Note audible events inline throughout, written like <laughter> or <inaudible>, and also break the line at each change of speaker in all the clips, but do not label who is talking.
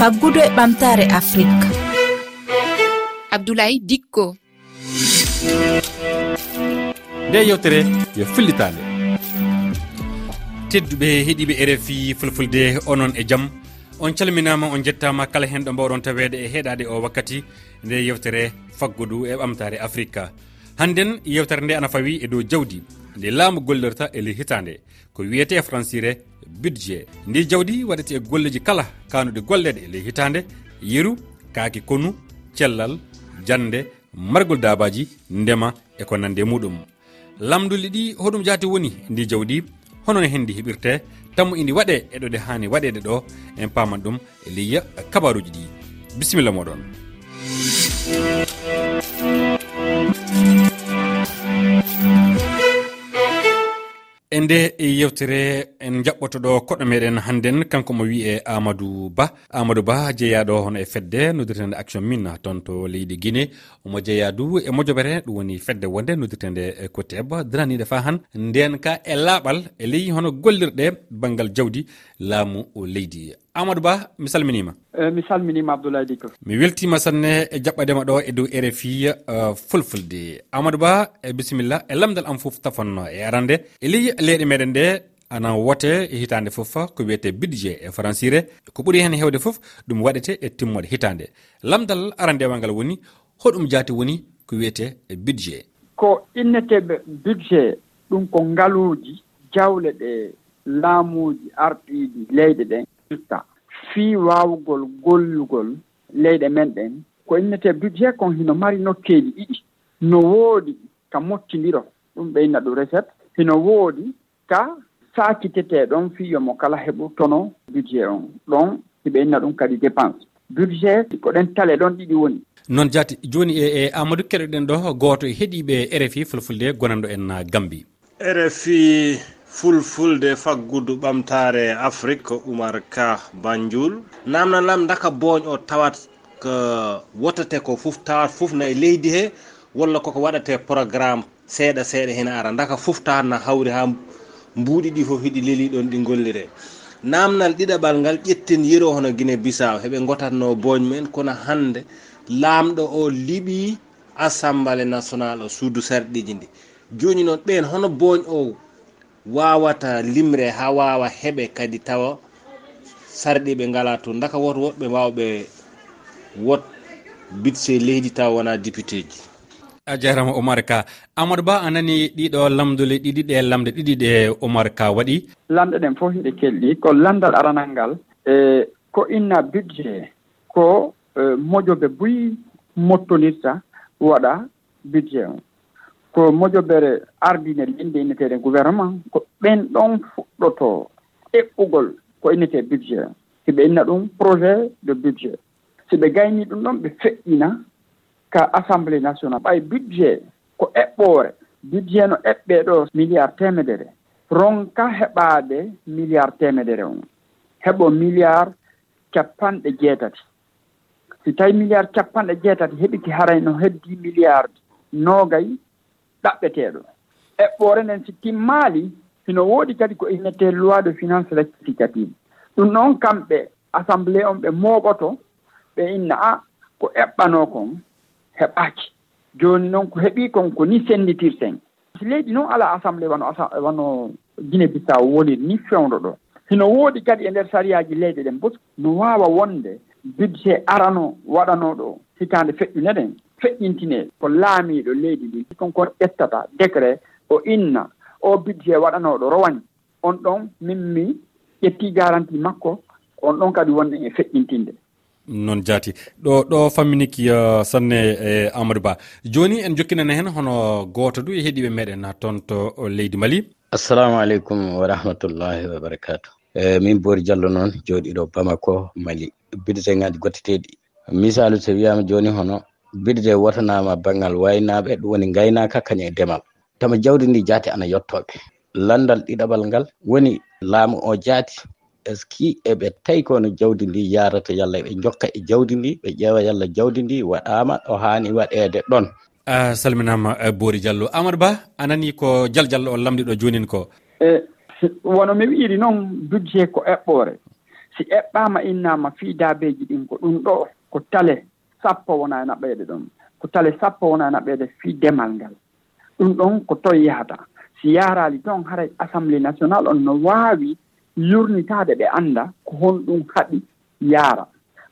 faggudu e ɓamtare afrique.
Abdoulaye dikko.
Nde yewtere yo fillitande tedduɓe heeɗiɓe rfi fulfulde onon e jaam on calminama on jettama kala hen ɗo mbawɗon tawede e heeɗade o wakkati. Nde yewtere faggudu e ɓamtare afrique hannden yewtere nde ana fawi e dow jawdi. Nde laamu gollirta e ley hitande ko wiyete francire budget. Ndi jawdi waɗete e golleji kala kanude golleɗe e ley hitande yeru kaake konu cellal jande margol dabaji ndema e ko nande muɗum. Lamduli ɗi hoɗum jaati woni ndi jawdi honon hen ndi heɓirte tammo indi waɗe eɗo nde hani waɗede ɗo en paman ɗum e leyya kabaruji ɗi. Bisimilla moɗon. e nde yewtere en jaɓɓoto ɗo koɗɗo meɗen hannden kanko mo wiye amadou ba. Amadou ba jeeyaɗo hono e fedde noddirtede action min toon to leydi guiné omo jeeyadu e mojoɓere ɗum woni fedde wonde noddirtede ko teba fa han nden ka e laaɓal e ley hono gollirɗe banggal jawdi laamu leydi amadou ba mi salminima.
Eh, mi salminima abdoulaye diko
mi weltima sanne e jaɓɓadema ɗo e dow rfi eh, fulfulde. Amadou ba e bisimilla e lamdal am foof tafanno e arande. E ley leyɗe meɗen nde ana wote e hitande foof ko wiyete budget e françire ko ɓuuri hen hewde foof ɗum waɗete e timmode hitande. Lamdal arandemal ngal woni hoɗum jaati woni ko wiyete budget
ko inneteɓe budget ɗum ko ngaluuji jawle ɗe laamuuji arɗiiɗi leyɗe ɗen itta fii waawugol gollugol leyɗe men ɗen ko innetee budget kon hino mari nokkeeji ɗiɗi no woodi ka mottindiro ɗum ɓeyna ɗum recette hino woodi ka saakitete ɗon fii mo kala heɓu tono budget on. Ɗon si ɓeyna ɗum kadi dépense. Budget ko ɗen tale ɗon ɗiɗi woni.
Noon jaati jooni e e amadou keɗoɗen ɗo gooto e heeɗiɓe rfi fulfulde gonanɗo en gambi.
Rfi fulfulde faggudu ɓamtare afrique ko oumar ka banjul. Lam daka booñ o tawat ko wotate ko fof tawat fof na e leydi he walla koko waɗate programme seeɗa seeɗa hena ara daka fof tawat na hawri ha mbuuɗi ɗi fof hiɗi leliɗon ɗi gollire namnal ɗiɗaɓal ngal ƴetten yero hono guine bisaw heɓe gotatno booñ mumen kono hande laamɗo o liɓi assemblé national o suudu sarɗiji ndi. Joni noon ɓen hono booñ o wawata limre ha wawa heɓe kadi tawa sarɗi ɓe ngala toon daka woto woɓɓe wawɓe wot bitse leydi taw wona député ji
a jarama oumar ka amadou ba a nani ɗiɗo lamdule ɗiɗi ɗe lamde ɗiɗi ɗe oumar ka waɗi?
Lamɗe ɗen fof hiɗe kelɗi ko landal aranal ngal e ko inna budget ko e, moƴoɓe buyi mottonirta waɗa budget o. ko moƴoɓere ardine men de inneteɗe gouvernement ko ɓen ɗon fuɗɗoto eɓɓugol ko innete budget. Siɓe inna ɗum projet de budget. Siɓe gayni ɗum ɗon ɓe feƴƴina ka assemblé national ɓay budget ko eɓɓore. Budget no eɓɓe ɗo milliard temedere. Ronka heɓade milliard temedere on. Heɓo milliard capanɗe jeetati. Si tawi milliard capanɗe jeetati heɓiki haray no heddi milliard noogay ɗaɓɓeteeɗo. Eɓɓoore nden si timmaali hino woodi kadi ko innete loi de finance rectificative. Ɗum noon kamɓe assemblé on ɓe mooɓoto ɓe inna a ko eɓɓanoo kon heɓaaki. Jooni noon ko heɓii kon ko ni sennditirten. Si leydi noon alaa assemblé wano wano guine bissaw woliri ni fewndo ɗo. Hino woodi kadi e ndeer sariyaaji leyɗe ɗen bos no waawa wonde budget arano waɗanoo ɗo hitaande feƴƴune ɗen feƴƴintine ko laamiiɗo leydi ndi. Konkon ƴettata décret o inna o budget waɗanooɗo rowani. On ɗon min mi ƴettii garanti makko on ɗon kadi wonɗen e feƴƴintinde
noon jaati. Ɗo ɗo famminiki uh, sanne e amadou ba. Jooni en jokkinana heen hono gooto du e heeɗiiɓe meeɗen toon to leydi mali.
Assalamu aleykum wa rahmatullahi wa barakatu e min boori diallo noon jooɗiɗo bamako mali. Bideteŋaaji gotteteeɗi. Misalu so wiyaama jooni hono birde wotanama banggal waynaɓe ɗum woni gaynaka kañum e demal tama jawdi ndi jaati ana yettoɓe landal ɗiɗaɓal ngal woni laamu o jaati. Est ce que eɓe tawi kono jawdi ndi yarata yalla eɓe jokka e jawdi ndi ɓe ƴeewa yalla jawdi ndi waɗama o hani waɗede ɗon.
A salminama boori diallo. Amadou ba anani ko dial diallo o lamdi ɗo jonin ko?
E wono mi wiiri noon budget ko eɓɓore si eɓɓama innama fiidabeji ɗin ko ɗum ɗo ko tale. sappo wona e naɓɓeede ɗon ko tale sappo wona e naɓɓeede fii demal ngal. Ɗum ɗon ko toon yahata. Si yaaraali toon haray assemblé national on no waawi yurnitaade ɓe annda ko honɗum haɗi yaara.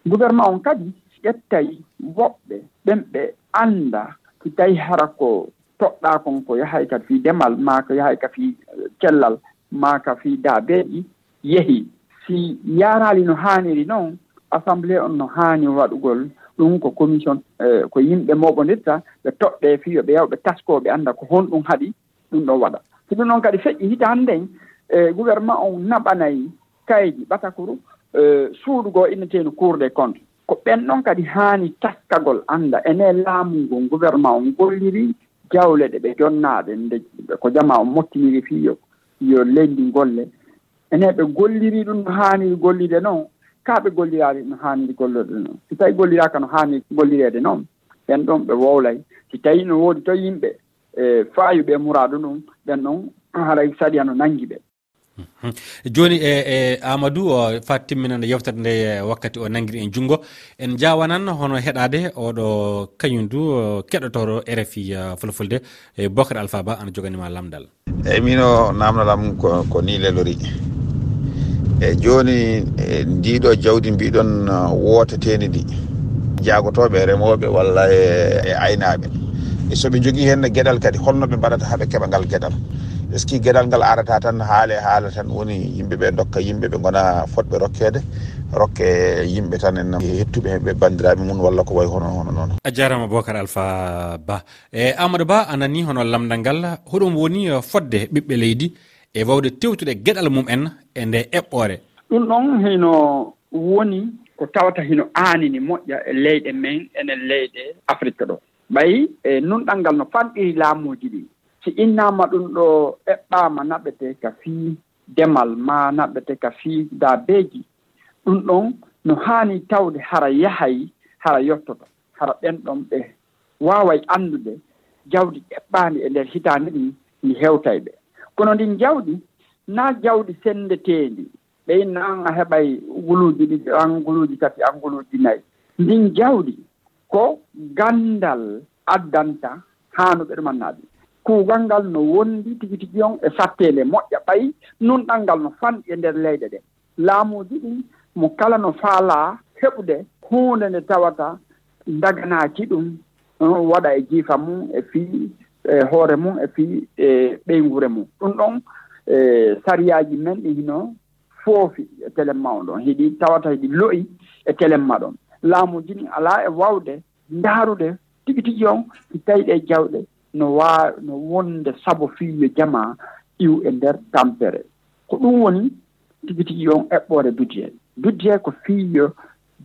Gouvernement on kadi ƴettay woɓɓe ɓen ɓe annda si tawi hara ko toɗɗa kon ko yahay ka fii demal ma ko yahay ka fii eh, cellal ma ka fii daabeeji yehi. Si yaaraali no haaniri noon assemblé on no haani waɗugol ɗum ko commission :fra ko yimɓe moɓondirta ɓe toɓɓe fiyo ɓe yawɓe tasko ɓe anda ko honɗum haaɗi ɗum ɗon waɗa. Si ɗum noon kadi feƴƴi hita nden e eh, gouvernement on naɓanayi kayji ɓatakoro %e eh, suudu ngo cour des :fra comptes. Ko ɓen ɗon kadi haani taskagol annda ene laamu ngu gouvernement on golliri jawle ɗe ɓe jonnaaɗe nde ko jama o mottiniri fiyo yo leydi golle ene ɓe golliri ɗum no haaniri gollide noon hikkaɓe gollirade no hanni gollude noon si tawi golliraaka no hanni gollireede noon ɓen ɗon ɓe wowlay si tawi no woodi to yimɓe e fayuɓe muradu ɗum ɓen ɗon <clears throat> haray saɗi ano nangi ɓe. <laughs>
Joni e e amadou o fat timminande yewtere nde e, wakkati o nanguiri en junngo en jawanan hono heɗade oɗo kañum du keɗotoro rfi e, fulfulde e bocar alpha ba ana joganima lamdal.
Eyyi mino namdalam ko ni lelori. e joni e ndiɗo jawdi mbiɗon uh, wotatedi ndi. Jagotoɓe e remoɓe walla e aynaɓe e, e soɓe jogui hen gueɗal kadi holnoɓe mbaɗata haaɓe keeɓa ngal gueɗal est ce que gueɗal ngal arata tan haale haala tan woni yimɓeɓe dokka yimɓeɓe gona fotɓe rokkede rokke yimɓe tan en hettuɓe hen ɓe bandiraɓe mum walla ko way hono hono noon.
A jarama bocar alpha ba. E amadou ba anani hono lamdal ngal hoɗum woni uh, fodde ɓiɓɓe leydi. e wawde tewtude gueɗal mum en e nde eɓɓore.
Ɗum ɗon hino woni ko tawata hino aanini moƴƴa e leyɗe men enen leyɗe afrique ɗo. Ɓayi e nunɗal ngal no fanɗiri laamuji ɗi. Si innama ɗum ɗo eɓɓama naɓete ka fii demal ma naɓete ka fii daabeeji. Ɗum ɗon no haani tawde hara yahay hara yettoto hara ɓenɗon ɓe waaway anndude jawdi eɓɓaandi e ndeer hitaande ɗi ndi heewtay ɓe kono ndin jawɗi na jawɗi senndeteendi ɓeyin an a heɓay nguluuji ɗiɗi an nguluuji tati an nguluuji nayi. Ndin jawɗi ko ganndal addanta haano ɓe ɗumannaade kuugal ngal no wondi tigi tigi on e satteele moƴƴa ɓayi nunɗal ngal no fanɗi e ndeer leyɗe ɗe. Laamuuji ɗin mo kala no faalaa heɓude huunde nde tawata daganaaki ɗum waɗa e jiifa mum e fii e hoore mum e fii e ɓeygure mum. Ɗum ɗon e sariyaaji men ɗi hino foofi e telemma o ɗon. Hiɗi tawata hiɗi lo'i e telemma ɗon. Laamuji ɗi alaa e waawde ndaarude tigi tigi on si tawi ɗe jawɗe no waa no wonde sabo fiiyo jama iw e nder tampere. Ko ɗum woni tigi tigi on eɓɓoore budget budget ko fiiyo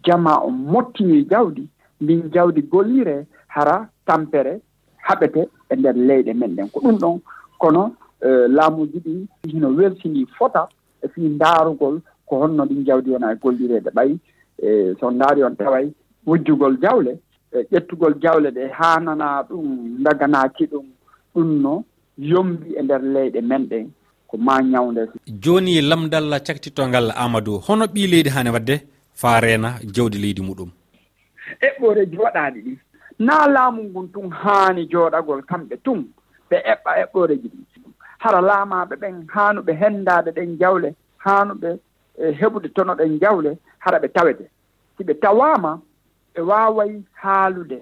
jama o mottini jawdi ndin jawdi gollire hara tampere haɓete e nder leyɗe men ɗen. Ko ɗum ɗon kono e, laamuji ɗi hino weltini fota e fii ndaarugol ko honno ɗin jawdi wona e gollireede ɓayi e so ndaari on taway wujjugol jawle e ƴettugol jawle ɗe haanana ɗum daganaaki ɗum ɗum no yombi e nder leyɗe men ɗen ko ma ñawnde.
Jooni lamdal cakkitittongal amadou hono ɓii leydi haane wadde? Faa reena jawdi leydi muɗum.
Eɓɓore joɗaɗi ɗi. na laamu ngun tun haani jooɗagol kamɓe tun ɓe eɓɓa eɓɓoreji ɗi. Hara laamaaɓe ɓen haanuɓe henndaade ɗen jawle haanuɓe e, heɓude tono ɗen jawle hara ɓe tawete si ɓe tawaama ɓe waaway haalude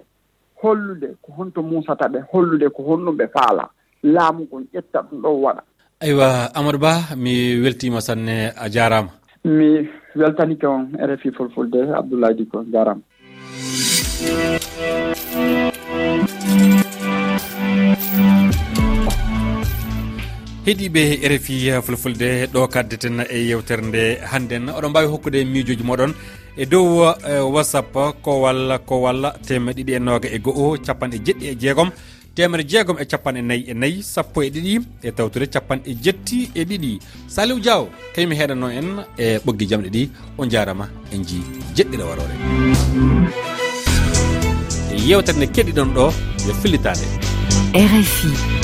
hollude ko honto muusata ɓe hollude ko honɗum ɓe faala. Laamu ngun ƴetta ɗum ɗon waɗa.
Aywa amadou ba mi weltima sanne a jarama
mi weltanike on rfi fulfulde abdoulaye diko jarama
heeɗiɓe rfi fulfulde ɗo kaddeten e yewtere nde hannden. Oɗon mbawi hokkude miijoji moɗon. E dow e whatsapp ko walla ko walla temeɗe ɗiɗi e noga e goho capanɗe jeɗɗi e jeegom. Temere jeegom e capanɗe nayyi e nayyi sappo e ɗiɗi e tawtude capanɗe jetti e ɗiɗi. Saliw diaw kañum heɗanno en e ɓoggi jamɗe ɗi. O jarama en ji jeɗɗiɗe warore yewtere nde keɗiɗon ɗo yo fillitade.
Rfi